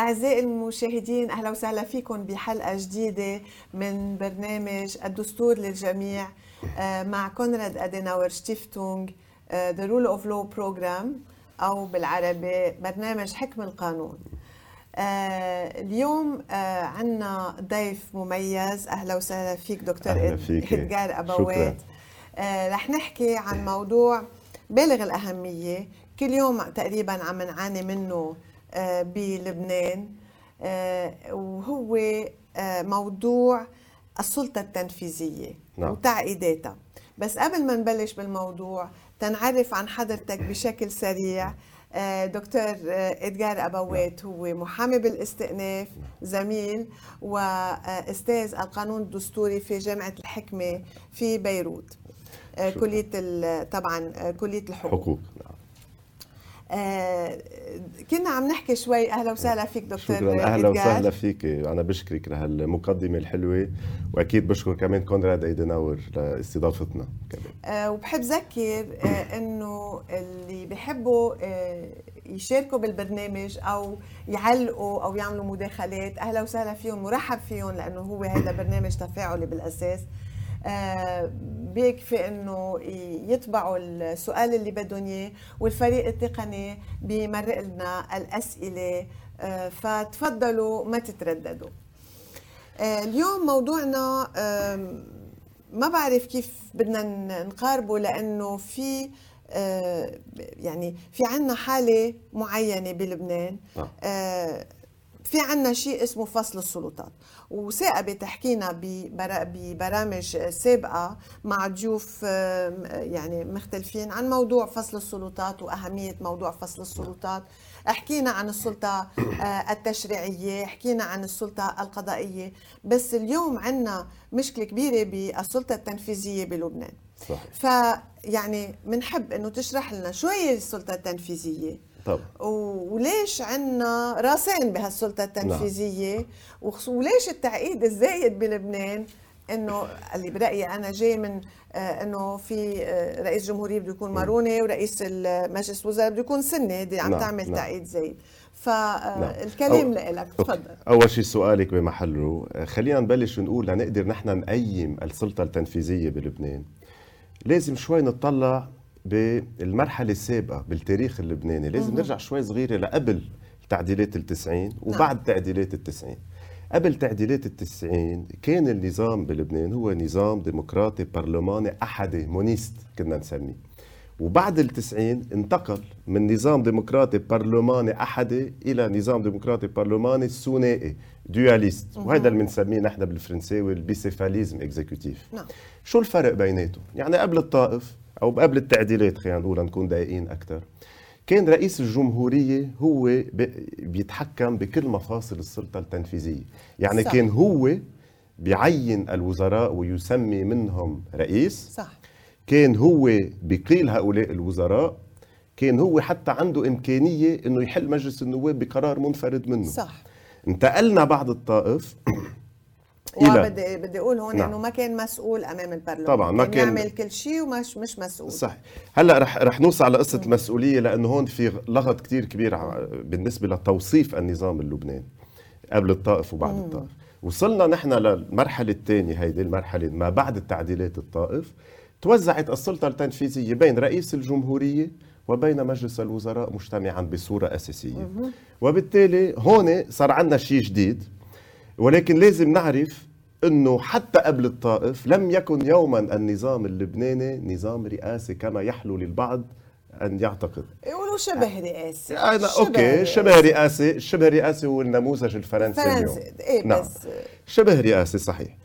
أعزائي المشاهدين أهلا وسهلا فيكم بحلقة جديدة من برنامج الدستور للجميع آه، مع Konrad Adenauer Stiftung the Rule of Law Program أو بالعربي برنامج حكم القانون. آه، اليوم آه، عندنا ضيف مميز. أهلا وسهلا فيك دكتور. إدجار أبوات. رح نحكي عن موضوع بالغ الأهمية. كل يوم تقريبا عم نعاني منه آه، بلبنان. آه، وهو آه، موضوع السلطة التنفيذية نعم. وتعقيداتها. بس قبل ما نبلش بالموضوع تنعرف عن حضرتك بشكل سريع. دكتور إدغار أبوات هو محامي بالاستئناف زميل وأستاذ القانون الدستوري في جامعة الحكمة في بيروت. كلية طبعا كلية الحقوق. حقوق نعم. آه كنا عم نحكي شوي. أهلا وسهلا فيك دكتور شكرا. أهلا وسهلا فيك. أنا بشكرك لهالمقدمة الحلوة وأكيد بشكر كمان كونراد أيدناور لاستضافتنا كمان. آه وبحب ذكر آه إنه اللي بيحبوا آه يشاركوا بالبرنامج أو يعلقوا أو يعملوا مداخلات. أهلا وسهلا فيهم مرحب فيهم لأنه هو هذا برنامج تفاعلي بالأساس. بيكفي إنه يطبعوا السؤال اللي بدهم إياه والفريق التقني بيمرق لنا الأسئلة آه فتفضلوا ما تترددوا. آه اليوم موضوعنا ما بعرف كيف بدنا نقاربه لأنه في يعني في عنا حالة معينة بلبنان. في عنا شيء اسمه فصل السلطات. وثاقبة تحكينا ببرامج سابقة مع ضيوف يعني مختلفين عن موضوع فصل السلطات وأهمية موضوع فصل السلطات. حكينا عن السلطة التشريعية حكينا عن السلطة القضائية. بس اليوم عندنا مشكلة كبيرة بالسلطة التنفيذية بلبنان. صح. فيعني بنحب إنه تشرح لنا شو هي السلطة التنفيذية. طبعا وليش عندنا راسين بهالسلطة التنفيذية نعم. وليش التعقيد الزايد بلبنان إنه اللي برأيي أنا جاي من آه إنه في آه رئيس جمهورية بده يكون ماروني ورئيس مجلس الوزراء بده يكون سني دي عم نعم. تعمل نعم. تعقيد زايد فالكلام نعم. لك تفضل أول شيء سؤالك بمحله خلينا نبلش ونقول لنقدر نحن نقيم السلطة التنفيذية بلبنان لازم شوي نطلع بالمرحلة السابقة بالتاريخ اللبناني. لازم نرجع شوي صغيرة لقبل تعديلات التسعين وبعد نعم. تعديلات التسعين. قبل تعديلات التسعين كان النظام بلبنان هو نظام ديمقراطي برلماني أحدي moniste كنا نسميه. وبعد التسعين انتقل من نظام ديمقراطي برلماني أحدي إلى نظام ديمقراطي برلماني ثنائي dualiste وهذا اللي بنسميه نحن بالفرنساوي ال bicéphalisme exécutif نعم. شو الفرق بيناتهم؟ يعني قبل الطائف أو قبل التعديلات خلينا نقول نكون دقيقين أكثر كان رئيس الجمهورية هو بيتحكم بكل مفاصل السلطة التنفيذية. يعني صح. كان هو بيعين الوزراء ويسمي منهم رئيس. صح. كان هو بيقيل هؤلاء الوزراء. كان هو حتى عنده إمكانية أنه يحل مجلس النواب بقرار منفرد منه. صح. انتقلنا بعد الطائف. وبدي بدي أقول هون نعم. إنه ما كان مسؤول أمام البرلمان. طبعا ما كان يعمل كل شيء ومش مش مسؤول. صح هلأ رح رح نوصل على قصة المسؤولية لأنه هون في لغط كثير كبير بالنسبة لتوصيف النظام اللبناني قبل الطائف وبعد مم. الطائف. وصلنا نحن للمرحلة الثانية هيدي المرحلة ما بعد التعديلات الطائف. توزعت السلطة التنفيذية بين رئيس الجمهورية وبين مجلس الوزراء مجتمعا بصورة أساسية. مم. وبالتالي هون صار عندنا شيء جديد. ولكن لازم نعرف إنه حتى قبل الطائف لم يكن يوما النظام اللبناني نظام رئاسي كما يحلو للبعض أن يعتقد. يقولوا شبه رئاسي. أنا شبه أوكي شبه رئاسي. شبه رئاسي هو النموذج الفرنسي اليوم. إيه نعم. بس شبه رئاسي صحيح.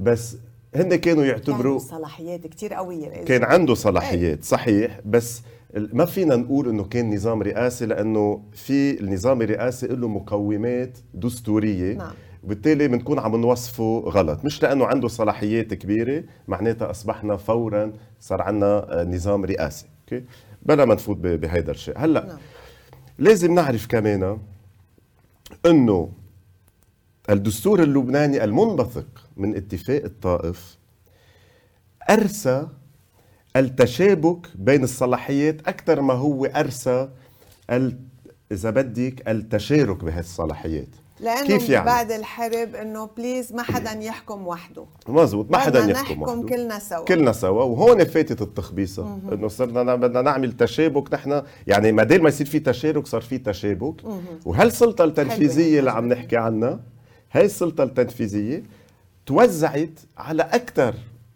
بس هن كانوا يعتبروا كان صلاحيات كثير قوية كان عنده صلاحيات إيه. صحيح. بس ما فينا نقول إنه كان نظام رئاسي لأنه في النظام الرئاسي له مقومات دستورية. نعم. وبالتالي بنكون عم نوصفه غلط. مش لأنه عنده صلاحيات كبيرة معناتها أصبحنا فورا صار عندنا نظام رئاسي. أوكي؟ بلا ما نفوت بهيدا الشيء. هلأ نعم. لازم نعرف كمان إنه الدستور اللبناني المنبثق من اتفاق الطائف أرسى التشابك بين الصلاحيات أكثر ما هو أرسى إذا بدك التشارك بهالصلاحيات. لأنه كيف يعني؟ بعد الحرب إنه بليز ما حدا يحكم وحده. مزبوط ما حدا يحكم نحكم وحده. كلنا سوا. كلنا سوا وهون فاتت التخبيصة. إنه صرنا نا- بدنا نعمل تشابك نحن يعني ما دام ما يصير في تشارك صار في تشابك. وهالسلطه التنفيذية. اللي عم نحكي عنها هاي السلطة التنفيذية توزعت على أكثر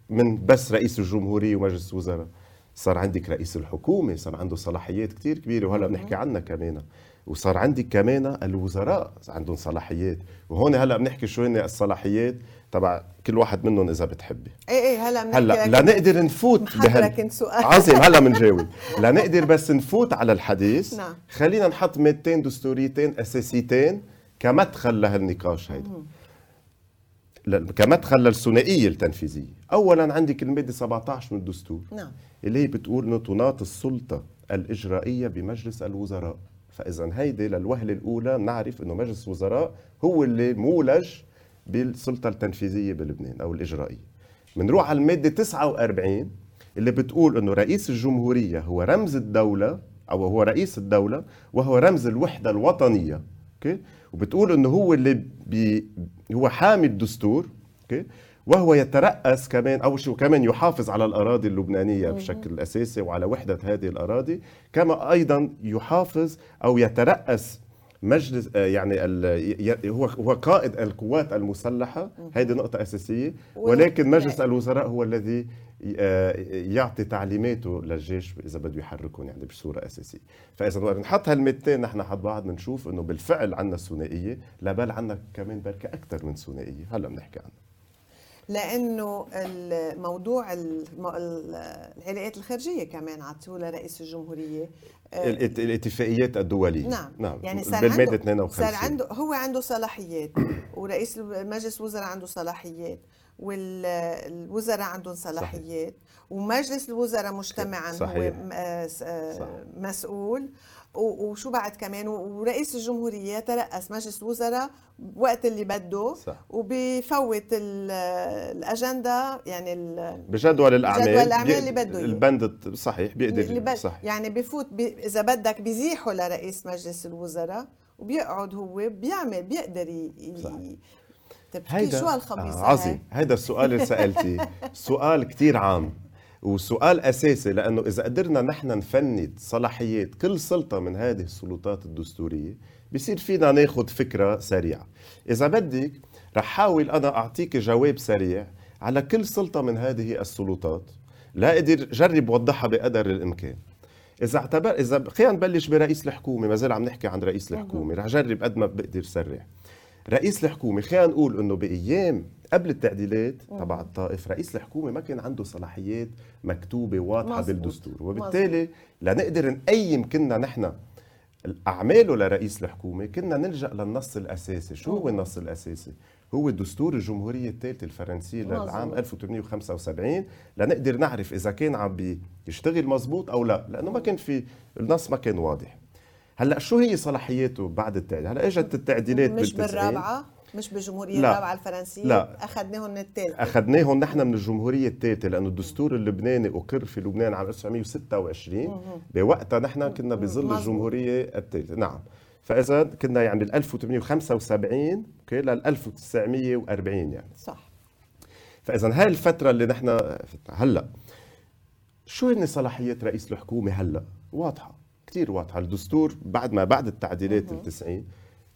من بس رئيس الجمهورية ومجلس الوزراء. صار عندك رئيس الحكومة صار عنده صلاحيات كتير كبيرة وهلا بنحكي عنها كمان. وصار عندك كمان الوزراء عندهم صلاحيات. وهون هلا بنحكي شو هن الصلاحيات تبع كل واحد منهم إذا بتحبي. إيه إيه هلا هلا لنقدر نفوت كنت سؤال. عظيم هلا بنجاوب لنقدر بس نفوت على الحديث. نعم. خلينا نحط مادتين دستوريتين أساسيتين كمدخل لهالنقاش هيدا. كمدخل للثنائية التنفيذية. اولا عندك المادة 17 من الدستور. نعم. اللي هي بتقول إنه تناط السلطة الإجرائية بمجلس الوزراء. فإذا هيدي للوهلة الأولى نعرف إنه مجلس الوزراء هو اللي مولج بالسلطة التنفيذية بلبنان أو الإجرائية. بنروح على المادة 49 اللي بتقول إنه رئيس الجمهورية هو رمز الدولة أو هو رئيس الدولة وهو رمز الوحدة الوطنية أوكي؟ وبتقول إنه هو اللي بي هو حامي الدستور أوكي؟ وهو يترأس كمان أو شو كمان يحافظ على الأراضي اللبنانية بشكل أساسي وعلى وحدة هذه الأراضي كما أيضا يحافظ أو يترأس مجلس آه، يعني هو هو قائد القوات المسلحة هذه نقطة أساسية ولكن مجلس الوزراء هو الذي آه، يعطي تعليماته للجيش إذا بده يحركهم يعني بصورة أساسية. فإذا بدنا نحط هالمتين نحن حد بعض بنشوف إنه بالفعل عندنا الثنائية لا بل عندنا كمان بركة أكثر من ثنائية. هلا بنحكي عنها. لأنه الموضوع الم- ال- العلاقات الخارجية كمان عطوه لرئيس الجمهورية آه، الات- الاتفاقيات الدولية. نعم. نعم. يعني صار بالمادة عنده 52 صار عنده هو عنده صلاحيات ورئيس مجلس الوزراء عنده صلاحيات والوزراء عندهم صلاحيات ومجلس الوزراء مجتمعا هو صحيح. آه، آه،. مسؤول. وشو بعد كمان؟ ورئيس الجمهورية يترأس مجلس الوزراء وقت اللي بده صح. وبيفوت ال- الأجندة يعني بجدول الأعمال جدول الأعمال بي- اللي بده. البند صحيح بيقدر اللي ب... صح. يعني بفوت بي... إذا بدك بيزيحوا لرئيس مجلس الوزراء وبيقعد هو بيعمل بيقدر ي... طيب كيف شو هالخبيصه آه؟ عظيم. هيدا السؤال اللي سألتيه. سؤال كتير عام. وسؤال أساسي لأنه إذا قدرنا نحن نفند صلاحيات كل سلطة من هذه السلطات الدستورية بصير فينا ناخد فكرة سريعة. إذا بدك رح حاول أنا أعطيك جواب سريع على كل سلطة من هذه السلطات لا قدر جرب وضحها بقدر الإمكان. إذا اعتبر إذا خلينا نبلش برئيس الحكومة ما زال عم نحكي عن رئيس الحكومة رح جرب قد ما بقدر سرع رئيس الحكومة خلينا نقول إنه بأيام قبل التعديلات تبع الطائف رئيس الحكومة ما كان عنده صلاحيات مكتوبة واضحة مزبوط. بالدستور وبالتالي لنقدر نقيم كنا نحن أعماله لرئيس الحكومة كنا نلجأ للنص الأساسي شو هو النص الأساسي؟ هو دستور الجمهورية الثالثة الفرنسية للعام مزبوط. 1875 لنقدر نعرف إذا كان عم بيشتغل مزبوط أو لا لأنه ما كان في النص ما كان واضح هلأ شو هي صلاحياته بعد التعديل؟ هلأ إجت التعديلات مش بالتسعين. بالرابعة مش بالجمهوريه لا. الرابعه الفرنسية لا. اخذناهم الثالثه اخذناهم نحن من الجمهورية الثالثه لأنه الدستور اللبناني أقر في لبنان عام 1926 بوقتها نحن كنا بظل. الجمهورية الثالثه نعم. فإذا كنا يعني بال 1875 أوكي لل 1940 يعني. صح. فإذا هاي الفترة اللي نحن هلأ شو هن صلاحيات رئيس الحكومة هلأ؟ واضحة كثير واضحة. الدستور بعد ما بعد التعديلات التسعين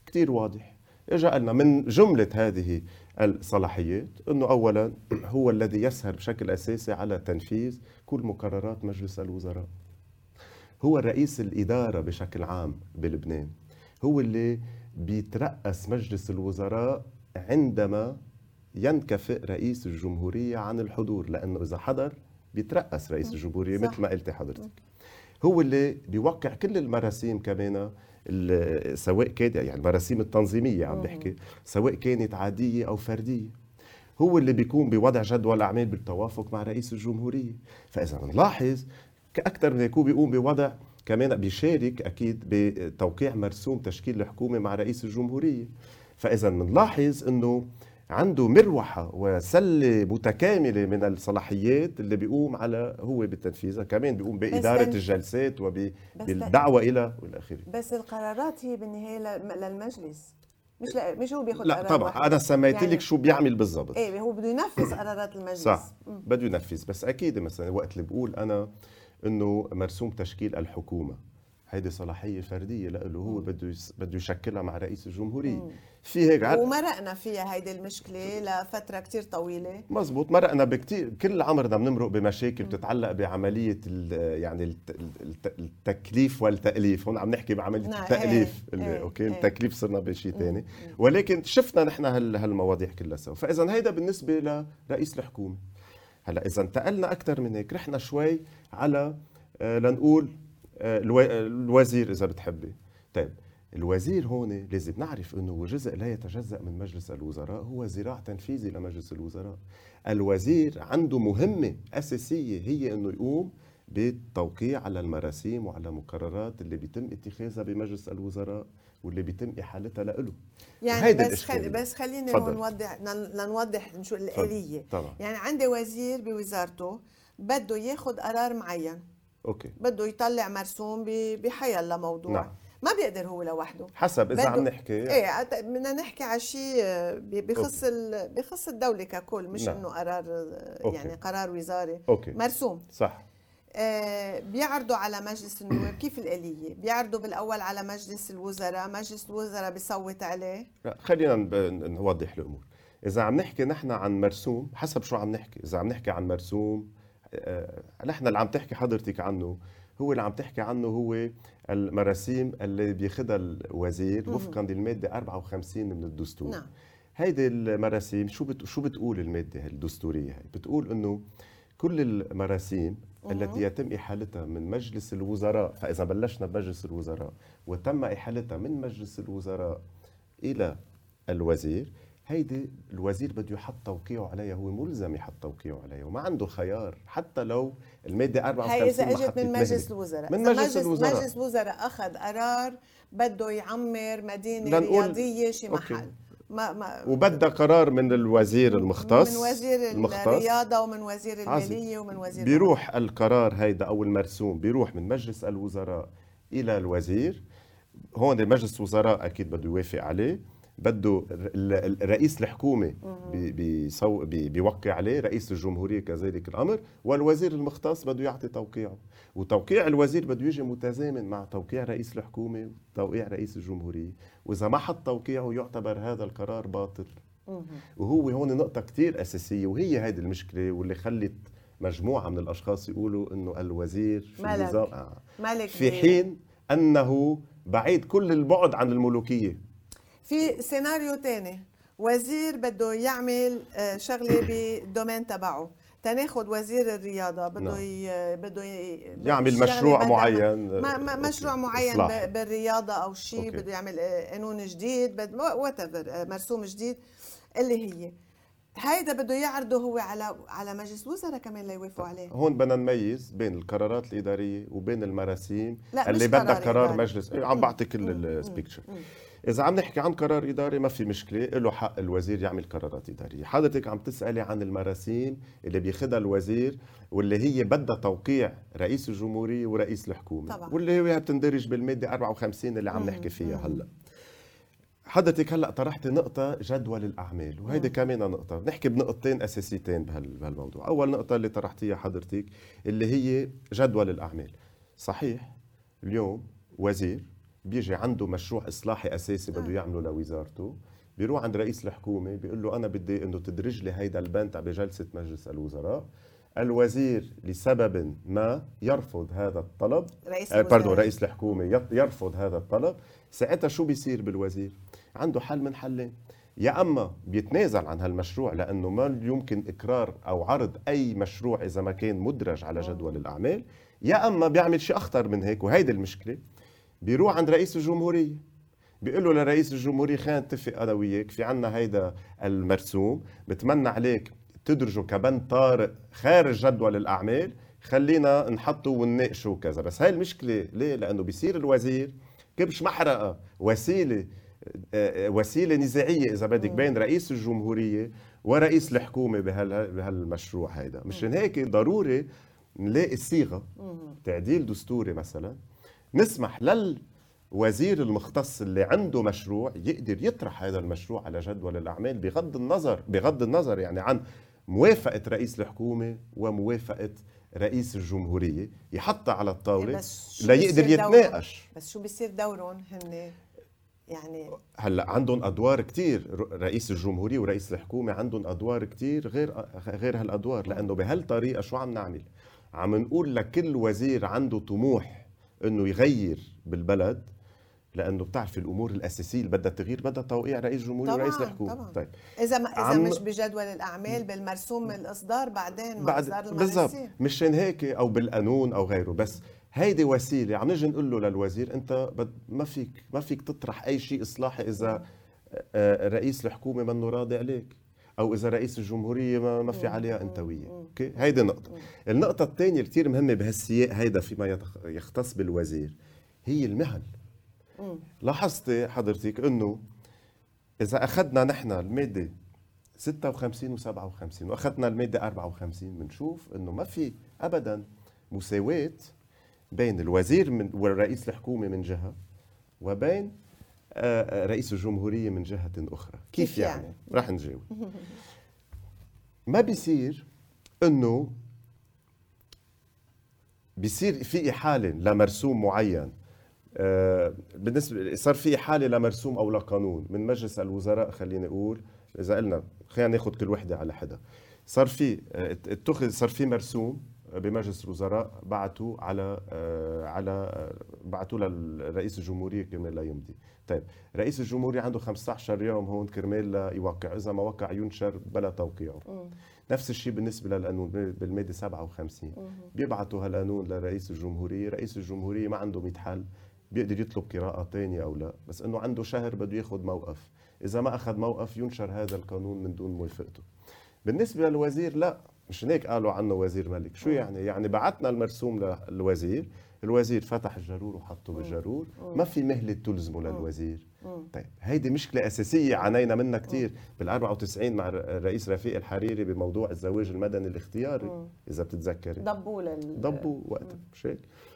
كثير واضح. اجى قالنا من جملة هذه الصلاحيات أنه اولا هو الذي يسهر بشكل أساسي على تنفيذ كل مقررات مجلس الوزراء. هو رئيس الإدارة بشكل عام بلبنان. هو اللي بيترأس مجلس الوزراء عندما ينكفئ رئيس الجمهورية عن الحضور لأنه إذا حضر بيترأس رئيس الجمهورية. مثل ما قلتي حضرتك هو اللي بيوقع كل المراسيم كمان سواء كانت يعني المراسيم التنظيمية عم بحكي سواء كانت عادية أو فردية. هو اللي بيكون بوضع جدول أعمال بالتوافق مع رئيس الجمهورية. فإذا بنلاحظ أكثر من يكون بيقوم بوضع كمان بيشارك أكيد بتوقيع مرسوم تشكيل الحكومة مع رئيس الجمهورية. فإذا بنلاحظ أنه عنده مروحة وسلة متكاملة من الصلاحيات اللي بيقوم على هو بتنفيذها كمان بيقوم بإدارة الجلسات وبالدعوة إلى وإلى آخره. بس القرارات هي بالنهاية ل- للمجلس مش لا مش هو بياخذ لا قرار طبعا. واحد. أنا سميت يعني- لك شو بيعمل بالضبط. إيه هو بده ينفذ قرارات المجلس. صح. بده ينفذ. بس أكيد مثلا وقت اللي بقول أنا إنه مرسوم تشكيل الحكومة. هيدي صلاحية فردية له هو بده. بده يشكلها مع رئيس الجمهورية. في هيك عد... ومرقنا فيها هيدي المشكلة لفترة كتير طويلة. مزبوط مرقنا بكتير. كل عمرنا بنمرق بمشاكل بتتعلق بعملية ال... يعني الت... الت... التكليف والتأليف. هون عم نحكي بعملية نعم، التأليف إيه، اللي إيه، أوكي إيه. التكليف صرنا بشيء ثاني ولكن شفنا نحن هال... هالمواضيع كلها سوا. فاذا هيدا بالنسبة لرئيس الحكومة. هلأ اذا انتقلنا أكثر من هيك رحنا شوي على آه، لنقول. الوزير إذا بتحبي. طيب الوزير هون لازم نعرف إنه جزء لا يتجزأ من مجلس الوزراء هو ذراع تنفيذي لمجلس الوزراء. الوزير عنده مهمة أساسية هي إنه يقوم بالتوقيع على المراسيم وعلى المقررات اللي بيتم اتخاذها بمجلس الوزراء واللي بيتم إحالتها له يعني بس خل... الإشكالية. بس خلينا. هون نوضح لنوضح شو الآلية. طبعا. يعني عندي وزير بوزارته بده ياخذ قرار معين. أوكي. بده يطلع مرسوم ب- بحيالله موضوع. نعم. ما بيقدر هو لوحده. حسب إذا عم نحكي. إيه بدنا نحكي على شيء بخص ال... بخص الدولة ككل مش نعم. إنه قرار أوكي. يعني قرار وزاري. أوكي. مرسوم. صح. آه، بيعرضوا على مجلس النواب كيف الآلية؟ بيعرضوا بالأول على مجلس الوزراء مجلس الوزراء بيصوت عليه. لا خلينا نوضح الأمور. إذا عم نحكي نحن عن مرسوم حسب شو عم نحكي. إذا عم نحكي عن مرسوم نحن اللي عم تحكي حضرتك عنه هو اللي عم تحكي عنه هو المراسيم اللي بياخذها الوزير. وفقا للمادة 54 من الدستور. نعم. هيدي المراسيم شو بت... شو بتقول المادة الدستورية هي؟ بتقول إنه كل المراسيم التي يتم إحالتها من مجلس الوزراء فإذا بلشنا بمجلس الوزراء وتم إحالتها من مجلس الوزراء إلى الوزير هيدي الوزير بده يحط توقيعه عليها هو ملزم يحط توقيعه عليها وما عنده خيار حتى لو المادة 54 هي إذا إجت من. مجلس الوزراء من مجلس الوزراء. مجلس الوزراء أخذ قرار بده يعمر مدينة لنقول- رياضية شي أوكي. محل ما ما وبدها قرار من الوزير المختص من وزير المختص الرياضة ومن وزير عظيم. المالية ومن وزير بيروح القرار هيدا أو المرسوم بيروح من مجلس الوزراء إلى الوزير هون مجلس الوزراء أكيد بده يوافق عليه بده رئيس الحكومة بيوقع عليه رئيس الجمهورية كذلك الأمر والوزير المختص بده يعطي توقيعه. وتوقيع الوزير بده يجي متزامن مع توقيع رئيس الحكومة وتوقيع رئيس الجمهورية. وإذا ما حط توقيعه يعتبر هذا القرار باطل. وهو هون نقطة كتير أساسية وهي هيدي المشكلة واللي خلت مجموعة من الأشخاص يقولوا إنه الوزير في ملك. ملك في حين أنه بعيد كل البعد عن الملوكية. في سيناريو تاني وزير بده يعمل آه، شغلة بال domaine تبعه تناخد وزير الرياضة بده نعم. ي... بده ي... يعمل مشروع معين ما ما أوكي. مشروع معين. ب- بالرياضة أو شيء. بده يعمل آه، قانون جديد بد... أو مرسوم جديد اللي هي هيدا بده يعرضه هو على على مجلس الوزراء كمان ليوافقوا عليه هون بدنا نميز بين القرارات الإدارية وبين المراسيم لا، اللي بدها قرار إداري. مجلس عم بعطي كل السبيكتشر إذا عم نحكي عن قرار إداري ما في مشكلة له حق الوزير يعمل قرارات إدارية. حضرتك عم تسألي عن المراسيم اللي بياخدها الوزير واللي هي بدها توقيع رئيس الجمهورية ورئيس الحكومة طبعا. واللي هي بتندرج بالمادة 54 اللي عم نحكي فيها هلأ. حضرتك هلأ طرحتي نقطة جدول الأعمال وهيدي كمان نقطة. نحكي بنقطتين أساسيتين بهال- بهالموضوع. أول نقطة اللي طرحتيها حضرتك اللي هي جدول الأعمال. صحيح اليوم وزير بيجي عنده مشروع إصلاحي أساسي بده يعمله لوزارته بيروح عند رئيس الحكومة بيقول له أنا بدي إنه تدرج لي هيدا البند بجلسة مجلس الوزراء الوزير لسبب ما يرفض هذا الطلب رئيس آه، باردون. رئيس الحكومة يط- يرفض هذا الطلب. ساعتها شو بيصير بالوزير؟ عنده حل من حلين. يا أما بيتنازل عن هالمشروع لأنه ما يمكن اكرار أو عرض أي مشروع إذا ما كان مدرج على جدول الأعمال يا أما بيعمل شيء أخطر من هيك وهيدي المشكلة. بيروح عند رئيس الجمهورية. بيقول له لرئيس الجمهورية خلينا نتفق أنا وياك في عنا هيدا المرسوم بتمنى عليك تدرجه كبند طارئ خارج جدول الأعمال خلينا نحطه ونناقشه وكذا. بس هاي المشكلة ليه؟ لأنه بيصير الوزير كبش محرقة وسيلة آه، وسيلة نزاعية إذا بدك بين رئيس الجمهورية ورئيس الحكومة بهالمشروع هيدا. مشان هيك ضروري نلاقي الصيغة. تعديل دستوري مثلا. نسمح للوزير المختص اللي عنده مشروع يقدر يطرح هذا المشروع على جدول الأعمال بغض النظر بغض النظر يعني عن موافقة رئيس الحكومة وموافقة رئيس الجمهورية يحطها على الطاولة ليقدر يتناقش. بس شو بيصير دورهم هن يعني هلأ عندهم أدوار كثير رئيس الجمهورية ورئيس الحكومة عندهم أدوار كثير غير غير هالأدوار لأنه بهالطريقة شو عم نعمل؟ عم نقول لكل وزير عنده طموح إنه يغير بالبلد لأنه بتعرفي الأمور الأساسية اللي بدها تغيير بدها توقيع رئيس الجمهوريه ورئيس الحكومة. طبعا. طيب. إذا ما إذا عم... مش بجدول الأعمال بالمرسوم الإصدار بعدين بعد بالضبط. مشان هيك أو بالقانون أو غيره. بس هيدي وسيلة عم نجي نقول له للوزير أنت بد ما فيك ما فيك تطرح أي شيء إصلاحي إذا آه، رئيس الحكومة منه راضي عليك. أو إذا رئيس الجمهورية ما, ما في عليها أنتوية. أوكي؟ هيدي نقطة. النقطة الثانية كثير مهمة بهالسياق هيدا فيما يختص بالوزير. هي المهل لاحظتي حضرتك إنه إذا أخذنا نحن المادة 56 و57 وأخذنا المادة 54 بنشوف إنه ما في ابدا مساواة بين الوزير من ورئيس الحكومة من جهة وبين رئيس الجمهورية من جهة أخرى. كيف, يعني, يعني؟ رح نجاوب. ما بيصير إنه بيصير في إحالة لمرسوم معين؟ آه، بالنسبة صار في إحالة لمرسوم أو لقانون. من مجلس الوزراء خليني أقول إذا قلنا خلينا ناخذ كل وحدة على حدا صار في اتخذ صار في مرسوم بمجلس الوزراء بعثوا على آه، على آه، بعثوا للرئيس الجمهورية كرمال لا يمضي. طيب رئيس الجمهورية عنده 15 يوم هون كرمال لا يوقع. إذا ما وقع ينشر بلا توقيعه م. نفس الشيء بالنسبة للقانون بالمادة 57 بيبعثوا هالقانون لرئيس الجمهورية. رئيس الجمهورية ما عنده 100 حل. بيقدر يطلب قراءة ثانية أو لا. بس أنه عنده شهر بده ياخذ موقف. إذا ما أخذ موقف ينشر هذا القانون من دون موافقته. بالنسبة للوزير لا. مش هيك قالوا عنه وزير ملك شو يعني؟ يعني بعثنا المرسوم للوزير الوزير فتح الجرور وحطه بالجرور. ما في مهلة تلزمه للوزير. طيب هيدي مشكلة أساسية عانينا منها كثير بال 94 مع الرئيس رفيق الحريري بموضوع الزواج المدني الاختياري إذا بتتذكري. ضبوا لل ضبوا وقتها مش هيك؟ آه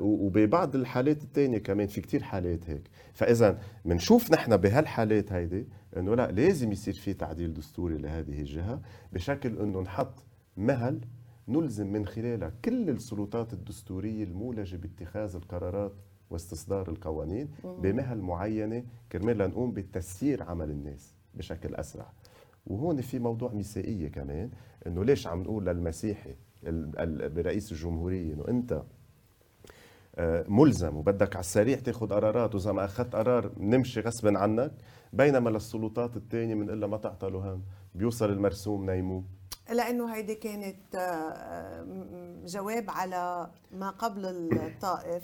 وببعض الحالات الثانية كمان في كتير حالات هيك. فإذا بنشوف نحن بهالحالات هيدي إنه لا لازم يصير في تعديل دستوري لهذه الجهة بشكل إنه نحط مهل نلزم من خلالها كل السلطات الدستورية المولجة باتخاذ القرارات واستصدار القوانين بمهل معينة كرمال نقوم بتسيير عمل الناس بشكل أسرع. وهون في موضوع ميثاقية كمان إنه ليش عم نقول للمسيحي برئيس الجمهورية إنه أنت آه، ملزم وبدك على السريع تاخذ قرارات وإذا ما أخذت قرار نمشي غصبا عنك بينما للسلطات الثانية من إلا ما تعطلوا هم بيوصل المرسوم نيمو لأنه هيدي كانت آه، جواب على ما قبل الطائف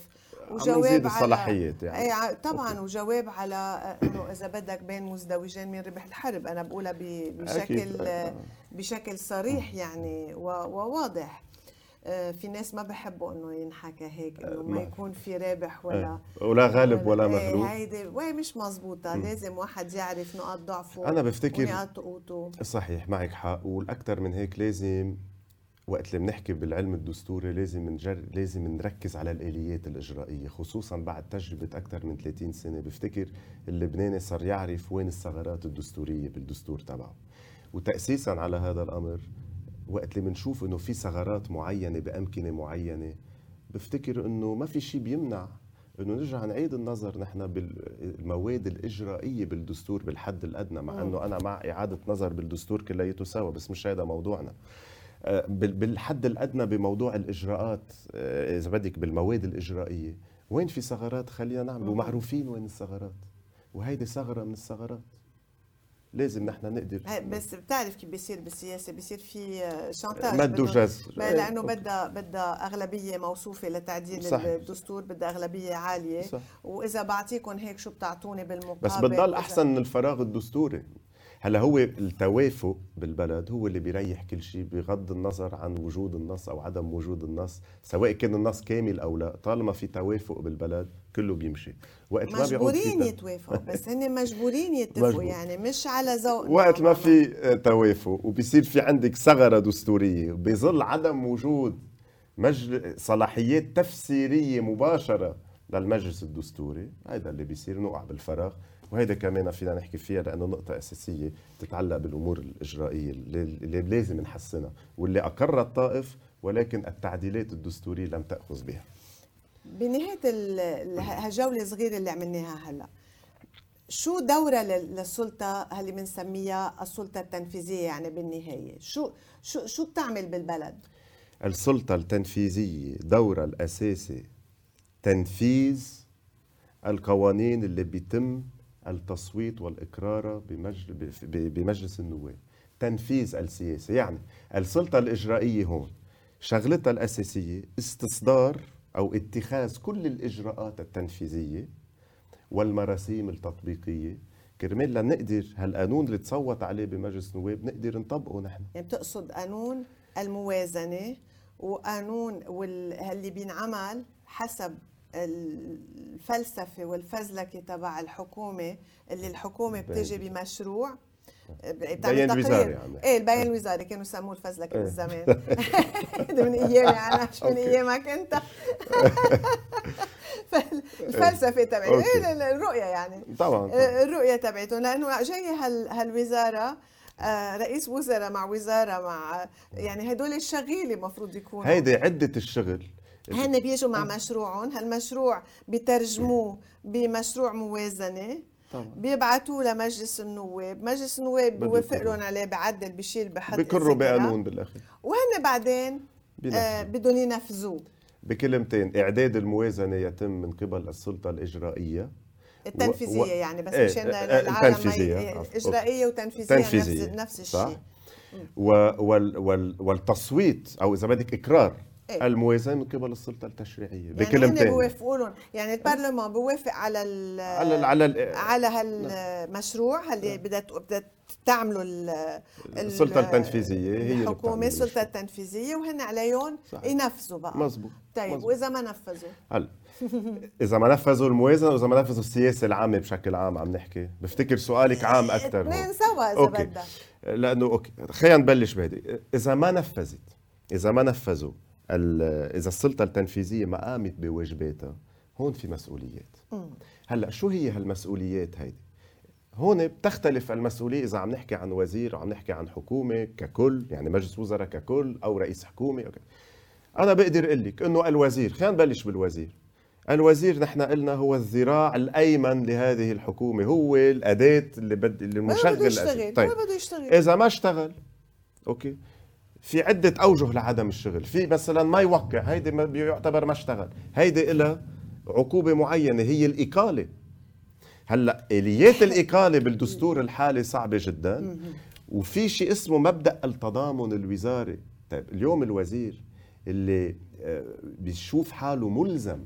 وجواب على الصلاحيات يعني. اي طبعا أوكي. وجواب على آه، إنه إذا بدك بين مزدوجين من ربح الحرب. أنا بقولها بشكل بشكل صريح يعني وواضح. آه، في ناس ما بحبوا إنه ينحكى هيك إنه ما يكون في رابح ولا إيه. ولا غالب ولا إيه، مغلوب. هيدي وهي مش مزبوطة لازم واحد يعرف نقاط ضعفه أنا بفتكر ونقاط قوته. صحيح معك حق. والاكثر من هيك لازم وقت اللي بنحكي بالعلم الدستوري لازم نجر لازم نركز على الآليات الإجرائية خصوصا بعد تجربة أكثر من 30 سنة. بفتكر اللبناني صار يعرف وين الثغرات الدستورية بالدستور تبعه. وتاسيسا على هذا الأمر وقت اللي بنشوف إنه في ثغرات معينة بأمكنة معينة بفتكر إنه ما في شيء بيمنع إنه نرجع نعيد النظر نحن بالمواد الإجرائية بالدستور بالحد الأدنى مع إنه أنا مع إعادة نظر بالدستور كلياته سوا بس مش هذا موضوعنا. آه، بالحد الأدنى بموضوع الإجراءات آه، إذا بدك بالمواد الإجرائية وين في ثغرات خلينا نعمل؟ ومعروفين وين الثغرات؟ وهيدي ثغرة من الثغرات. لازم نحن نقدر بس بتعرف كيف بيصير بالسياسة؟ بيصير في شانتاج مد وجزر لأنه بدها بدها أغلبية موصوفة لتعديل صح. الدستور بدها أغلبية عالية. صح. وإذا بعطيكم هيك شو بتعطوني بالمقابل؟ بس بتضل أحسن من الفراغ الدستوري. هلا هو التوافق بالبلد هو اللي بيريح كل شيء بغض النظر عن وجود النص أو عدم وجود النص سواء كان النص كامل أو لا. طالما في توافق بالبلد كله بيمشي. وقت ما مجبورين يتوافقوا بس هن مجبورين يتفقوا مجبور. يعني مش على ذوق وقت ما في توافق وبيصير في عندك ثغرة دستورية بظل عدم وجود مجل... صلاحيات تفسيرية مباشرة للمجلس الدستوري هذا اللي بيصير نوقع بالفراغ. وهيدا كمان فينا نحكي فيها لأنه نقطة أساسية تتعلق بالأمور الإجرائية اللي لازم نحسنها واللي اقرها الطائف ولكن التعديلات الدستورية لم تأخذ بها. بنهاية هالجولة الصغيره اللي عملناها هلا شو دورة للسلطة اللي بنسميها السلطة التنفيذية يعني بالنهاية؟ شو شو شو بتعمل بالبلد؟ السلطة التنفيذية دورها الأساسي تنفيذ القوانين اللي بيتم التصويت والإقرار بمجلس النواب. تنفيذ السياسة. يعني السلطة الإجرائية هون شغلتها الأساسية استصدار أو اتخاذ كل الإجراءات التنفيذية والمراسيم التطبيقية. كرمال لنقدر هالقانون اللي تصوت عليه بمجلس النواب نقدر نطبقه نحن. يعني بتقصد قانون الموازنة وقانون واللي بينعمل حسب الفلسفة والفزلكة تبع الحكومة اللي الحكومة بتجي بمشروع بيان الوزاري يعني. إيه البيان الوزاري كانوا يسموه الفزلكة إيه. بالزمان. من ايامي أنا مش من ايامك أنت. فالفلسفه تبعي إيه الرؤية يعني. طبعا, طبعا. الرؤية تبعتهم لأنه جاي هالوزارة آه، رئيس وزراء مع وزارة مع يعني هدول الشغيله المفروض يكونوا. هيدي عدة الشغل. هن بيجوا مع مشروعهم؟ هالمشروع بيترجموه بمشروع موازنة؟ طبعا. بيبعتوه لمجلس النواب. مجلس النواب بيوافق لهم عليه بعدل بشيل بحط بكروا بقانون بالاخير وهن بعدين آه بدهم ينفذوه. بكلمتين إعداد الموازنة يتم من قبل السلطة الإجرائية. التنفيذية و... يعني بس مشان إيه العالم التنفيذية إجرائية وتنفيذية, تنفيذية. نفس, نفس الشيء. و... وال... وال... والتصويت أو إذا بدك إقرار إيه؟ الموازنة من قبل السلطة التشريعية يعني بكلمتين بيوافقوا لهم يعني البرلمان بيوافق على ال على ال على ال على هالمشروع اللي بدها بدها تعملوا السلطة التنفيذية هي الحكومة السلطة التنفيذية وهن عليهم ينفذوا بقى. مزبوط طيب مزبوط. وإذا ما نفذوا؟ هلا إذا ما نفذوا الموازنة وإذا ما نفذوا السياسة العامة بشكل عام عم نحكي بفتكر سؤالك عام أكثر اثنين سوا إذا أوكي. بدك. لأنه أوكي خلينا نبلش بهيدي إذا ما نفذت إذا ما نفذوا إذا السلطة التنفيذية ما قامت بواجباتها هون في مسؤوليات. هلأ شو هي هالمسؤوليات هيدي؟ هون بتختلف المسؤولية إذا عم نحكي عن وزير عم نحكي عن حكومة ككل يعني مجلس وزراء ككل أو رئيس حكومة أوكي. أنا بقدر أقول لك إنه الوزير خلينا نبلش بالوزير. الوزير نحن قلنا هو الذراع الأيمن لهذه الحكومة هو الأداة اللي بد اللي المشغل بده يشتغل طيب. بده يشتغل. إذا ما اشتغل أوكي. في عدة أوجه لعدم الشغل. في مثلا ما يوقع هيدي ما بيعتبر ما اشتغل. هيدي إلها عقوبة معينة هي الإقالة. هلأ اليات الإقالة بالدستور الحالي صعبة جدا. وفي شيء اسمه مبدأ التضامن الوزاري. طيب اليوم الوزير اللي آه، بيشوف حاله ملزم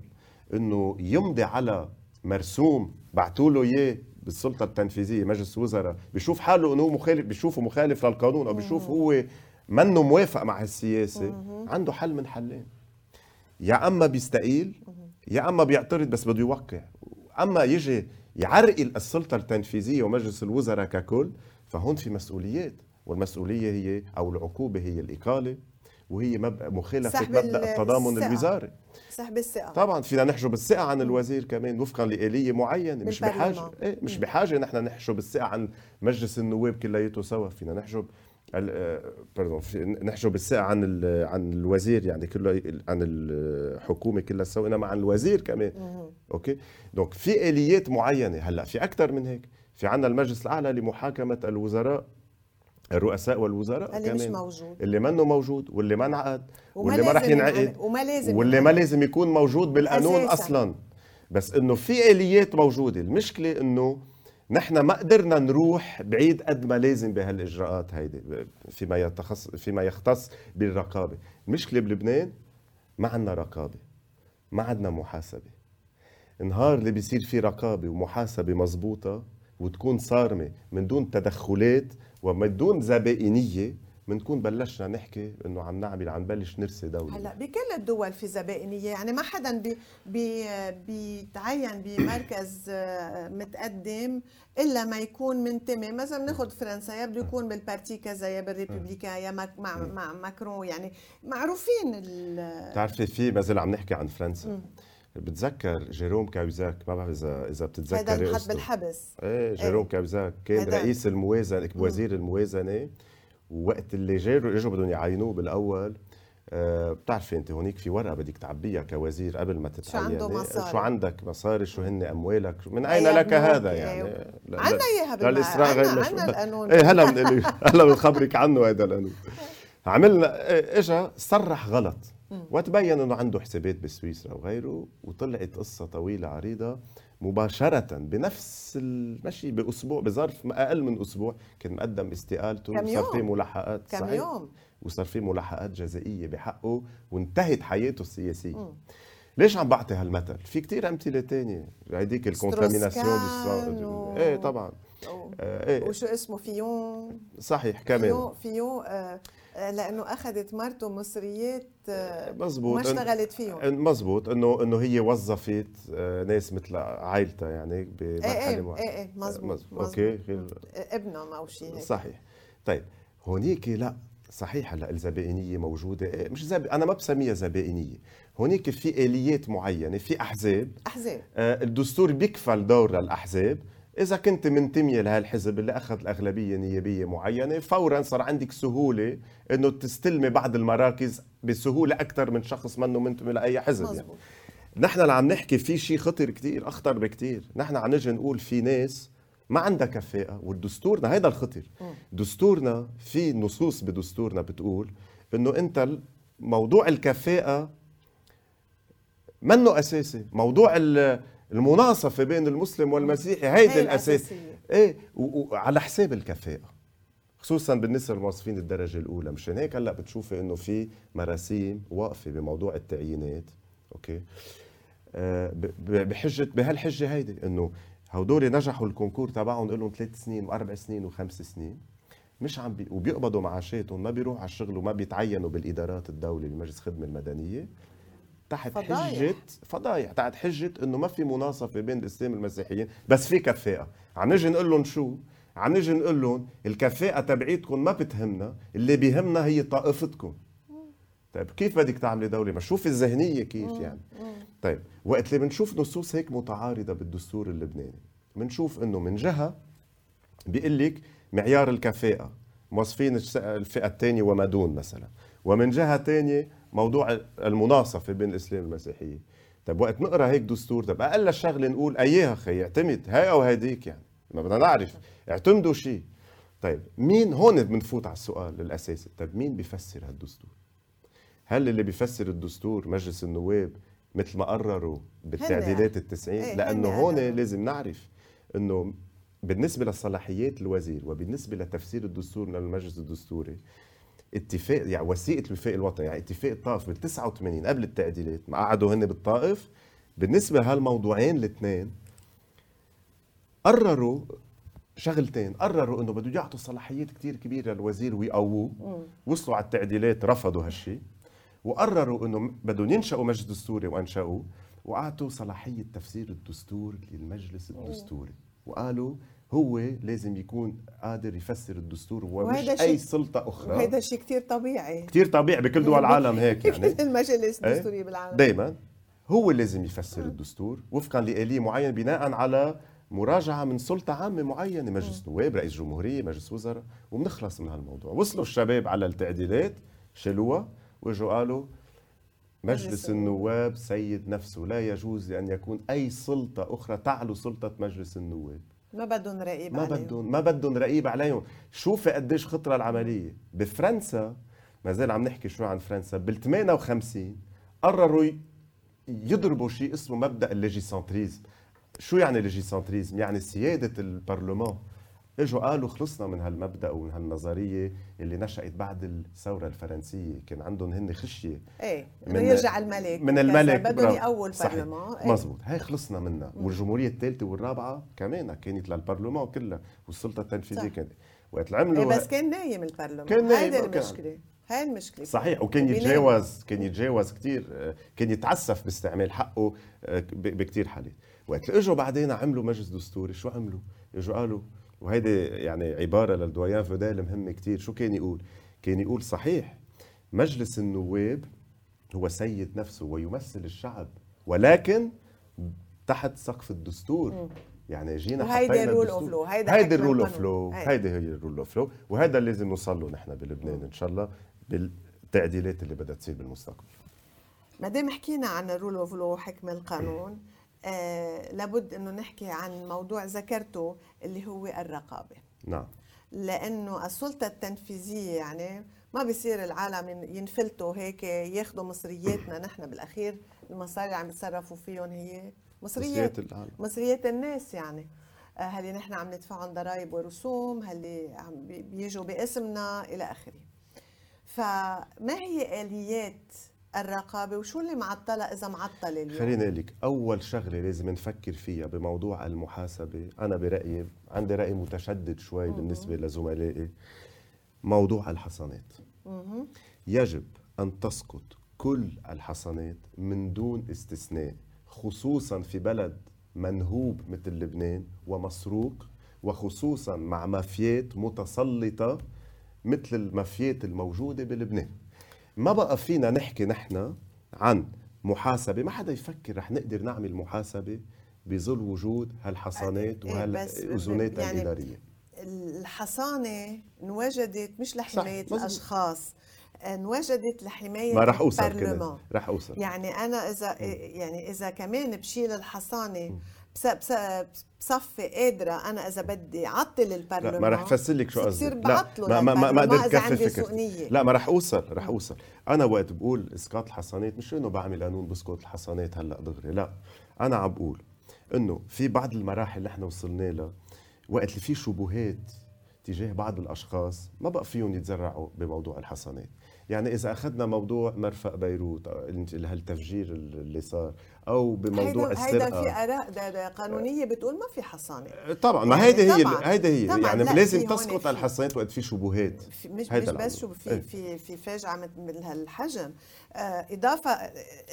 إنه يمضي على مرسوم بعثوا له إياه بالسلطة التنفيذية مجلس وزراء. بيشوف حاله إنه مخالف بيشوفه مخالف للقانون أو بيشوف هو منه موافق مع هالسياسه عنده حل من حلين. يا أما بيستقيل يا أما بيعترض بس بده يوقع. أما يجي يعرقل السلطة التنفيذية ومجلس الوزراء ككل فهون في مسؤوليات والمسؤولية هي أو العقوبة هي الإقالة وهي مخالفة مبدأ التضامن السقة. الوزاري. سحب الثقة. طبعا فينا نحجب الثقة عن الوزير كمان وفقا لآلية معينة مش بحاجة إيه مش بحاجة نحن نحجب الثقة عن مجلس النواب كلياته سوا فينا نحجب pardon آه، نحجب الثقه عن عن الوزير يعني كله عن الحكومة كلها سوا إنما عن الوزير كمان. أوكي؟ donc في آليات معينة. هلأ في أكثر من هيك. في عندنا المجلس الأعلى لمحاكمة الوزراء الرؤساء والوزراء اللي كمان. مش موجود. اللي منه موجود واللي ما انعقد واللي ما راح ينعقد وما لازم واللي ما لازم يكون موجود بالقانون أساساً. أصلا. بس إنه في آليات موجودة. المشكلة إنه نحن ما قدرنا نروح بعيد قد ما لازم بهالإجراءات هيدي فيما يتخص فيما يختص بالرقابة. المشكلة بلبنان؟ ما عندنا رقابة ما عندنا محاسبة. نهار اللي بيصير في رقابة ومحاسبة مزبوطه وتكون صارمة من دون تدخلات ومن دون زبائنية بنكون بلشنا نحكي إنه عم نعمل عم نبلش نرسي دولة. هلأ بكل الدول في زبائنية يعني ما حدا بي بي بيتعين بمركز آه، متقدم إلا ما يكون منتمي مثلا بناخذ فرنسا يا بده يكون بال parti كذا يا بال républicain يا مع مع ماكرون. يعني معروفين بتعرفي في ما زال عم نحكي عن فرنسا. بتذكر جيروم كاوزاك ما بعرف اذا إذا بتتذكر هذا الحد بالحبس. إيه جيروم إيه. كاوزاك كان رئيس الموازنة وزير الموازنة. ووقت اللي جاوا اجوا بدهم يعينوه بالأول آه بتعرفي أنت هونيك في ورقة بدك تعبيها كوزير قبل ما تتعين شو عنده مصاري؟ شو عندك مصاري؟ شو هن أموالك؟ من أين لك هذا يعني؟ عندنا إياها بالاسراء عندنا القانون. إيه هلا هلا بنخبرك عنه هذا القانون. عملنا اجى صرح غلط. وتبين إنه عنده حسابات بسويسرا وغيره وطلعت قصة طويلة عريضة مباشرة بنفس المشي بأسبوع بظرف أقل من أسبوع كان مقدم استقالته وصار في ملاحقات كم صحيح؟ يوم؟ وصار في ملاحقات جزائية بحقه وانتهت حياته السياسية. مم. ليش عم بعطي هالمثل؟ في كتير أمثلة تانية. هيديك ال contamination و... إيه طبعا. آه إيه. وشو اسمه؟ فيون. صحيح كمان. فيون فيون آه، لأنه أخذت مرته مصريات آه، مزبوط ما اشتغلت فيهم. مزبوط انه إنه هي وظفت آه، ناس مثل عائلتها يعني بمرحلة إيه إيه إيه, مزبوط, مزبوط. okay ابنهم أو شيء صحيح. طيب هونيك لا صحيح هلا الزبائنية موجودة. إيه، مش زب... أنا ما بسميها زبائنية. هونيك في آليات معينة في أحزاب. أحزاب. آه الدستور بيكفل دور للأحزاب. إذا كنت منتمية لهالحزب اللي أخذ الأغلبية نيابية معينة فورا صار عندك سهولة إنه تستلمي بعض المراكز بسهولة أكثر من شخص منه منتمي لأي حزب يعني. نحن اللي عم نحكي في شيء خطر كتير أخطر بكتير. نحن عم نجي نقول في ناس ما عندها كفاءة ودستورنا هيدا الخطر. دستورنا في نصوص بدستورنا بتقول إنه أنت موضوع الكفاءة منه أساسي. موضوع المناصفة بين المسلم والمسيحي هيدي الأساس. إيه وعلى حساب الكفاءة خصوصا بالنسبة للموظفين الدرجة الأولى. مشان هيك هلأ بتشوفي إنه في مراسيم واقفة بموضوع التعيينات أوكي؟ آه بحجة بهالحجة هيدي إنه هدول نجحوا الكونكور تبعهم لهم ثلاث سنين وأربع سنين وخمس سنين. مش عم بي وبيقبضوا معاشاتهم ما بيروحوا على الشغل وما بيتعينوا بالإدارات الدولة بمجلس الخدمه المدنية. تحت فضايح. حجه فضايح. تحت حجة إنه ما في مناصفه بين الإسلام والمسيحيين بس في كفاءة. عم نجي نقول لهم شو؟ عم نجي نقول لهم الكفاءة تبعيتكم ما بتهمنا اللي بيهمنا هي طائفتكم. طيب كيف بدك تعملي دولة؟ ما شوف الذهنية كيف يعني. طيب وقت اللي بنشوف نصوص هيك متعارضة بالدستور اللبناني بنشوف إنه من جهة بيقول لك معيار الكفاءة موظفين الفئة الثانية وما دون مثلا ومن جهة ثانية موضوع المناصفة بين الإسلام والمسيحية. طيب وقت نقرأ هيك دستور طيب أقل شغلة نقول أياها خي اعتمد هاي أو هديك يعني. ما بدنا نعرف اعتمدوا شيء طيب مين هون بنفوت على السؤال الأساسي؟ طيب مين بيفسر هالدستور؟ هل اللي بيفسر الدستور مجلس النواب مثل ما قرروا بالتعديلات التسعين؟ إيه لأنه هون لازم نعرف إنه بالنسبة لصلاحيات الوزير وبالنسبة لتفسير الدستور من المجلس الدستوري اتفاق يعني وثيقة الوفاق الوطني يعني اتفاق الطائف بال 89 قبل التعديلات ما قعدوا هن بالطائف بالنسبة لهالموضوعين الاثنين قرروا شغلتين قرروا إنه بده يعطوا صلاحيات كثير كبيرة للوزير ويقووه. وصلوا على التعديلات رفضوا هالشيء وقرروا إنه بدهم ينشأوا مجلس دستوري وأنشأوه وأعطوا صلاحية تفسير الدستور للمجلس الدستوري. وقالوا هو لازم يكون قادر يفسر الدستور ومش أي سلطة أخرى. وهذا شيء كثير طبيعي. كثير طبيعي بكل دول العالم هيك يعني. المجالس إيه؟ الدستورية بالعالم. دائما هو لازم يفسر الدستور وفقا لآلية معينة بناء على مراجعة من سلطة عامة معينة مجلس نواب رئيس جمهورية مجلس وزراء وبنخلص من هالموضوع. وصلوا الشباب على التعديلات شالوها وإجوا قالوا مجلس النواب. سيد نفسه لا يجوز لأن يكون أي سلطة أخرى تعلو سلطة مجلس النواب. ما بدهم رقيب ما بدهم ما بدهم رقيب عليهم. شوفي قديش خطرة العملية. بفرنسا ما زال عم نحكي شوي عن فرنسا بال 58 قرروا يضربوا شيء اسمه مبدأ ال légicentrisme شو يعني ال légicentrisme يعني سيادة البرلمان. إجوا قالوا خلصنا من هالمبدأ ومن هالنظرية اللي نشأت بعد الثورة الفرنسية. كان عندهم هن خشية إيه إنه يرجع الملك. من الملك. بدهم يقول برلمان إيه؟ مزبوط هاي خلصنا منها. والجمهورية الثالثة والرابعة كمان كانت للبرلمان كلها والسلطة التنفيذية كانت. وقت عملوا إيه بس كان نايم البرلمان. كان نايم هيدي المشكلة. هاي المشكلة. صحيح. وكان يتجاوز كان يتجاوز كثير كان يتعسف باستعمال حقه آه، بكثير حالات. وقت إجوا بعدين عملوا مجلس دستوري. شو عملوا؟ إجوا قالوا وهيدي يعني عبارة للدويان فودال مهمه كثير شو كان يقول؟ كان يقول صحيح مجلس النواب هو سيد نفسه ويمثل الشعب ولكن تحت سقف الدستور. يعني جينا وهيدي ال rule of law هيدي ال rule of law هيدي. هي ال rule of law وهذا اللي لازم نوصل له نحن بلبنان إن شاء الله بالتعديلات اللي بدها تصير بالمستقبل. ما دام حكينا عن ال rule of law حكم القانون آه لابد أنه نحكي عن موضوع ذكرته اللي هو الرقابة. نعم. لأنه السلطة التنفيذية يعني ما بيصير العالم ينفلتوا هيك ياخذوا مصرياتنا نحن بالأخير المصاري اللي عم يتصرفوا فيهم هي مصريات. العالم. مصريات الناس يعني. آه، هل نحن عم ندفعهم ضرائب ورسوم هل عم بيجوا باسمنا إلى آخره. فما هي آليات الرقابة وشو اللي معطله إذا معطله اليوم خليني أقول لك أول شغلة لازم نفكر فيها بموضوع المحاسبة أنا برأيي عندي رأي متشدد شوي مم. بالنسبة لزملائي موضوع الحصانات مم. يجب أن تسقط كل الحصانات من دون استثناء خصوصا في بلد منهوب مثل لبنان ومسروق وخصوصا مع مافيات متسلطة مثل المافيات الموجودة بلبنان ما بقى فينا نحكي نحن عن محاسبة؟ ما حدا يفكر رح نقدر نعمل محاسبة بظل وجود هالحصانات إيه، وهالأذونات يعني الإدارية. الحصانة انوجدت مش لحماية الأشخاص انوجدت لحماية ما رح أوصل كمان رح أوصل. يعني أنا إذا يعني إذا كمان بشيل الحصانة بصفي قادرة أنا إذا بدي عطل البرلمان ما رح فسر لك شو قصدي. لا ما ما ما, ما قدرت كفي لا ما رح أوصل رح أوصل. أنا وقت بقول إسقاط الحصانات مش إنه بعمل قانون بسقط الحصانات هلأ دغري لا. أنا عم بقول إنه في بعض المراحل اللي إحنا وصلنا لها وقت اللي في شبهات تجاه بعض الأشخاص ما بقى فيهم يتزرعوا بموضوع الحصانات. يعني إذا أخذنا موضوع مرفق بيروت هالتفجير اللي صار أو بموضوع هيدا السرقه هيدا في آراء دا دا قانونية بتقول ما في حصانة. طبعا ما هيدي هي هيدي هي يعني لازم تسقط الحصانات وقت في شبهات. في مش مش بس شو في في في فاجعة من هالحجم. آه إضافة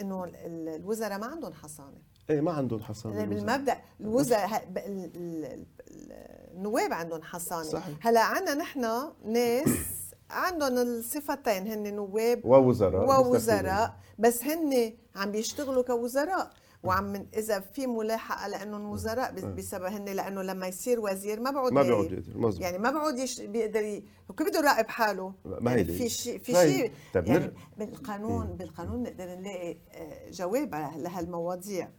إنه الوزراء ما عندهم حصانة. إيه ما عندهم حصانة بالمبدا الوزراء النواب عندهم حصانة. صحيح. هلأ عندنا نحن ناس عندهم الصفتين هن نواب ووزراء ووزراء. بس هن عم بيشتغلوا كوزراء. وعم إذا في ملاحقة لأنهم وزراء بسبب هن لأنه لما يصير وزير ما بعود ما بعود يعني ما بعود يش... بيقدر ي... كيف بده يراقب حاله؟ ما هي يعني في شيء في شيء يعني بالقانون بالقانون نقدر نلاقي آه، جواب لهالمواضيع.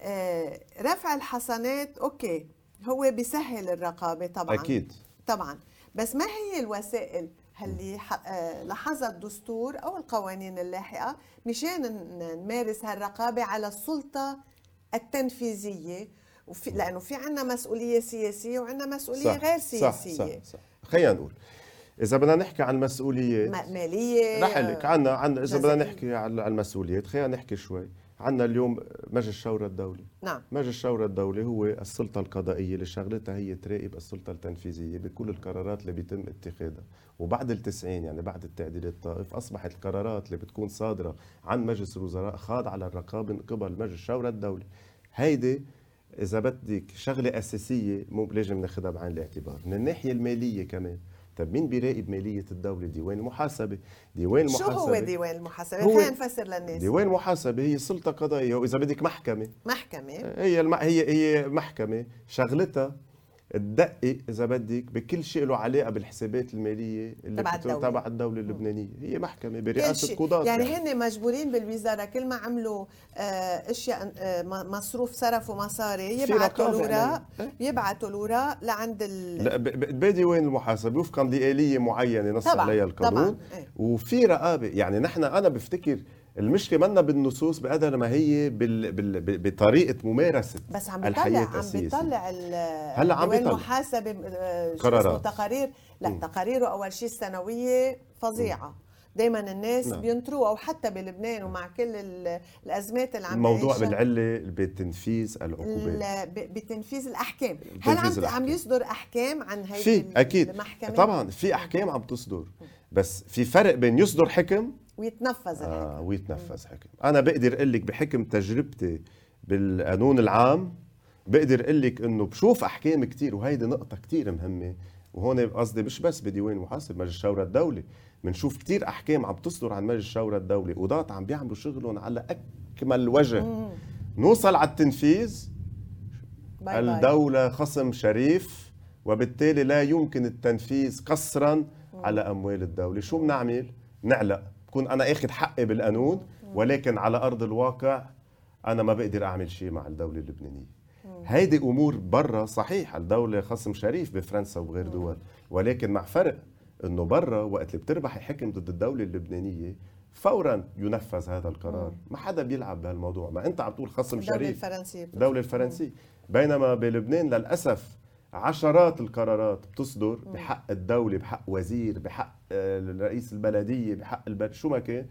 آه، رفع الحصانات أوكي هو بيسهل الرقابة طبعا. أكيد. طبعا. بس ما هي الوسائل اللي آه، لاحظها الدستور أو القوانين اللاحقة مشان نمارس هالرقابة على السلطة التنفيذية؟ وفي لأنه في عندنا مسؤولية سياسية وعندنا مسؤولية صح غير سياسيه صح صح صح. خلينا نقول إذا بدنا نحكي عن المسؤوليات مالية رح لك عندنا عندنا إذا بدنا نحكي عن المسؤوليات خلينا نحكي شوي. عندنا اليوم مجلس الشورى الدولي. نعم. مجلس الشورى الدولي هو السلطة القضائية اللي شغلتها هي تراقب السلطة التنفيذية بكل القرارات اللي بيتم اتخاذها. وبعد التسعين يعني بعد التعديل الطائف أصبحت القرارات اللي بتكون صادرة عن مجلس الوزراء خاضعة للرقابة من قبل مجلس الشورى الدولي. هيدي إذا بدك شغلة أساسية مو لازم ناخذها بعين الاعتبار. من الناحية المالية كمان طيب مين بيراقب مالية الدولة؟ ديوان المحاسبه ديوان المحاسبه شو هو ديوان المحاسبه خلينا نفسر للناس. ديوان المحاسبه هي سلطة قضائية وإذا بدك محكمة. محكمة. هي الم... هي هي محكمة شغلتها تدقق إذا بدك بكل شيء له علاقة بالحسابات المالية اللي تبع الدولة. تبع الدولة اللبنانية. هي محكمة برئاسة قضاة يعني, يعني. هن مجبورين بالوزارة كل ما عملوا آه، أشياء آه، مصروف صرفوا مصاري يبعثوا الاوراق يبعثوا الاوراق لعند ال... لا بادي وين المحاسبة؟ وفقا لآلية معينة نص عليها القانون. طبعا. وفي رقابة يعني نحن أنا بفتكر المشكلة منا بالنصوص بقدر ما هي بال... بال... بطريقة ممارسة بس عم بيطلع عم. بيطلع هلا عم بيطلع. المحاسبه آه، قرارات. تقارير لا مم. تقاريره أول شيء السنوية فظيعة دائما الناس نعم. بينطروها وحتى بلبنان ومع كل ال- الأزمات اللي عم الموضوع بالعلة بتنفيذ العقوبات بتنفيذ الأحكام هل بتنفيذ عم عم الأحكام. يصدر أحكام عن هيدي في أكيد المحكمة طبعا في أحكام عم تصدر بس في فرق بين يصدر حكم ويتنفذ الحكم. آه ويتنفذ حكم. أنا بقدر أقول لك بحكم تجربتي بالقانون العام بقدر أقول لك إنه بشوف أحكام كتير وهيدي نقطة كتير مهمة. وهون قصدي مش بس بديوان محاسب مجلس الشورى الدولي. بنشوف كتير أحكام عم تصدر عن مجلس الشورى الدولي قضاة عم بيعملوا شغلهم على أكمل وجه. مم. نوصل على التنفيذ باي باي. الدولة خصم شريف وبالتالي لا يمكن التنفيذ قصرا على أموال الدولة. شو بنعمل؟ نعلق. بكون أنا أخذ حقي بالقانون ولكن على أرض الواقع أنا ما بقدر أعمل شيء مع الدولة اللبنانية. هيدي أمور برا صحيح الدولة خصم شريف بفرنسا وبغير دول ولكن مع فرق إنه برا وقت اللي بتربحي حكم ضد الدولة اللبنانية فورا ينفذ هذا القرار. ما حدا بيلعب بهالموضوع. ما أنت عم تقول خصم شريف الفرنسية. الدولة الفرنسية. بينما بلبنان للأسف عشرات القرارات بتصدر بحق الدولة بحق وزير بحق آه، رئيس البلدية بحق البلد شو ما كان.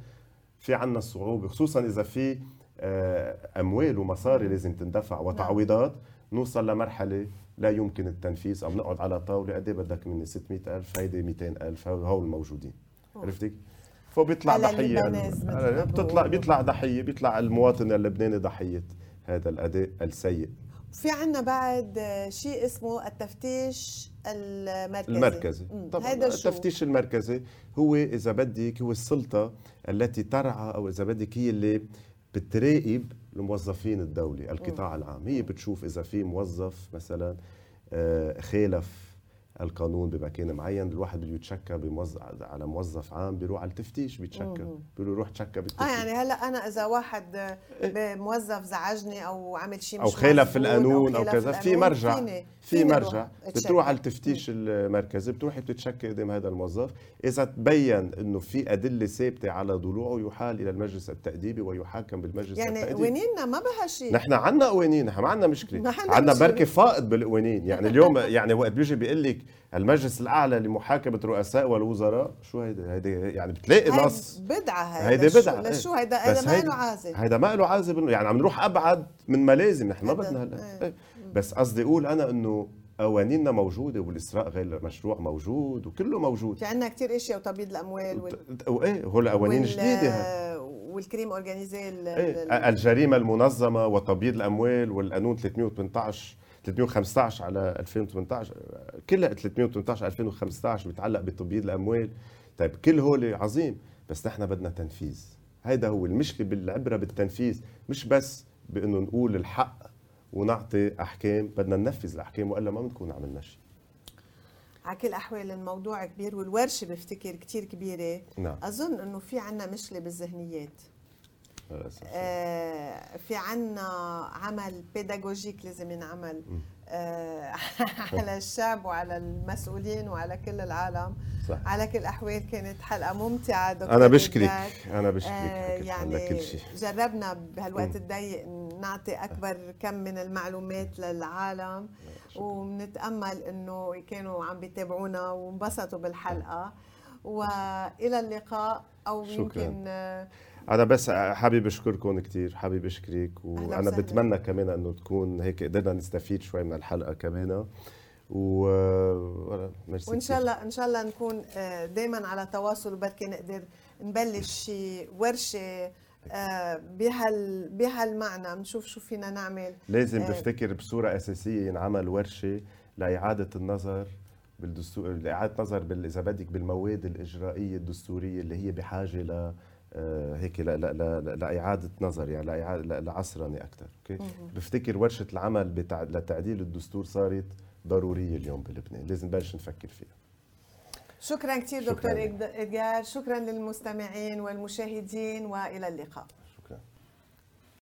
في عنا الصعوبة خصوصا إذا في آه، أموال ومصاري لازم تندفع وتعويضات. نوصل لمرحلة لا يمكن التنفيذ أو نقعد على طاولة قد إيه بدك مني؟ 600 ألف هيدي 200 ألف هول الموجودين عرفتي؟ فبيطلع ضحية. ما بتطلع. بيطلع ضحية بيطلع المواطن اللبناني ضحية. هذا الأداء السيء. في عنا بعد شيء اسمه التفتيش المركزي. المركزي. طبعا هيدا شو؟ التفتيش المركزي هو إذا بدك هو السلطة التي ترعى أو إذا بدك هي اللي بتراقب الموظفين الدولي القطاع العام. هي بتشوف إذا في موظف مثلا آه، خالف القانون بمكان معين الواحد بده يتشكى بموظف على موظف عام بيروح على التفتيش بيتشكى. مم. بيقول له روح تشكى آه بالتفتيش. يعني هلأ أنا إذا واحد آه، موظف زعجني أو عمل شيء أو مش خالف مظبوط القانون أو خالف كذا في مرجع. فيني. في مرجع. بتروح على التفتيش المركزي بتروحي بتتشكي قدام هذا الموظف. إذا تبين إنه في أدلة ثابتة على ضلوعه يحال إلى المجلس التأديبي ويحاكم بالمجلس يعني التأديبي. قوانيننا ما بها شيء. نحن عنا قوانين نحن ما عنا مشكلة. مشكلة. بركة فائض بالقوانين. يعني اليوم يعني وقت بيجي بيقول لك المجلس الأعلى لمحاكمة رؤساء والوزراء شو هيدي هيدي يعني بتلاقي نص. بدعة هيدا. بدعة، لشو إيه. هيدا؟ بس هيدا ما له عازل هيدا ما له عازب إنه- يعني عم نروح أبعد من ما لازم نحن ما هيدا- بدنا هلا. إيه. إيه. بس قصدي أقول أنا إنه قوانيننا موجودة والإسراء غير مشروع موجود وكله موجود. في عندنا كثير أشياء وتبييض الأموال وال... وايه هو القوانين وال- جديدة. هاي. والكريم أورجانيزي ال- ال- الجريمة المنظمة وتبييض الأموال والقانون 318 315 على 2018 كلها 318 2015 بيتعلق بتبييض الأموال. طيب كل هول عظيم بس نحن بدنا تنفيذ. هيدا هو المشكلة بالعبرة بالتنفيذ مش بس بإنه نقول الحق ونعطي أحكام بدنا ننفذ الأحكام وإلا ما بنكون عملنا شيء على كل الاحوال الموضوع كبير والورشة بفتكر كثير كبيرة. نعم. أظن إنه في عنا مشكلة بالذهنيات. آه، في عنا عمل بيداغوجيك لازم ينعمل. آه، على الشعب وعلى المسؤولين وعلى كل العالم. صح. على كل الاحوال كانت حلقة ممتعة دكتور أنا بشكرك. أنا بشكرك. آه، يعني كل شيء. جربنا بهالوقت الضيق نعطي أكبر كم من المعلومات للعالم وبنتامل إنه كانوا عم بيتابعونا وانبسطوا بالحلقة وإلى اللقاء أو شكراً. يمكن آه، أنا بس حابب أشكركم كثير حابب أشكرك وأنا. بتمنى كمان إنه تكون هيك قدرنا نستفيد شوي من الحلقة كمان و ميرسي وإن شاء. الله إن شاء الله نكون دائما على تواصل وبركي نقدر نبلش شي ورشة آه، بهال بهالمعنى نشوف شو فينا نعمل. لازم آه. بفتكر بصورة أساسية ينعمل ورشة لإعادة النظر بالدستور لإعادة نظر بال... إذا بدك بالمواد الإجرائية الدستورية اللي هي بحاجة ل آه، هيك لا لا لا لإعادة نظر يعني لإعادة لعصرنه أكثر أوكي؟ بفتكر ورشة العمل بتع... لتعديل الدستور صارت ضرورية اليوم بلبنان لازم نبلش نفكر فيها. شكرا كثير دكتور لك. ادجار شكرا للمستمعين والمشاهدين وإلى اللقاء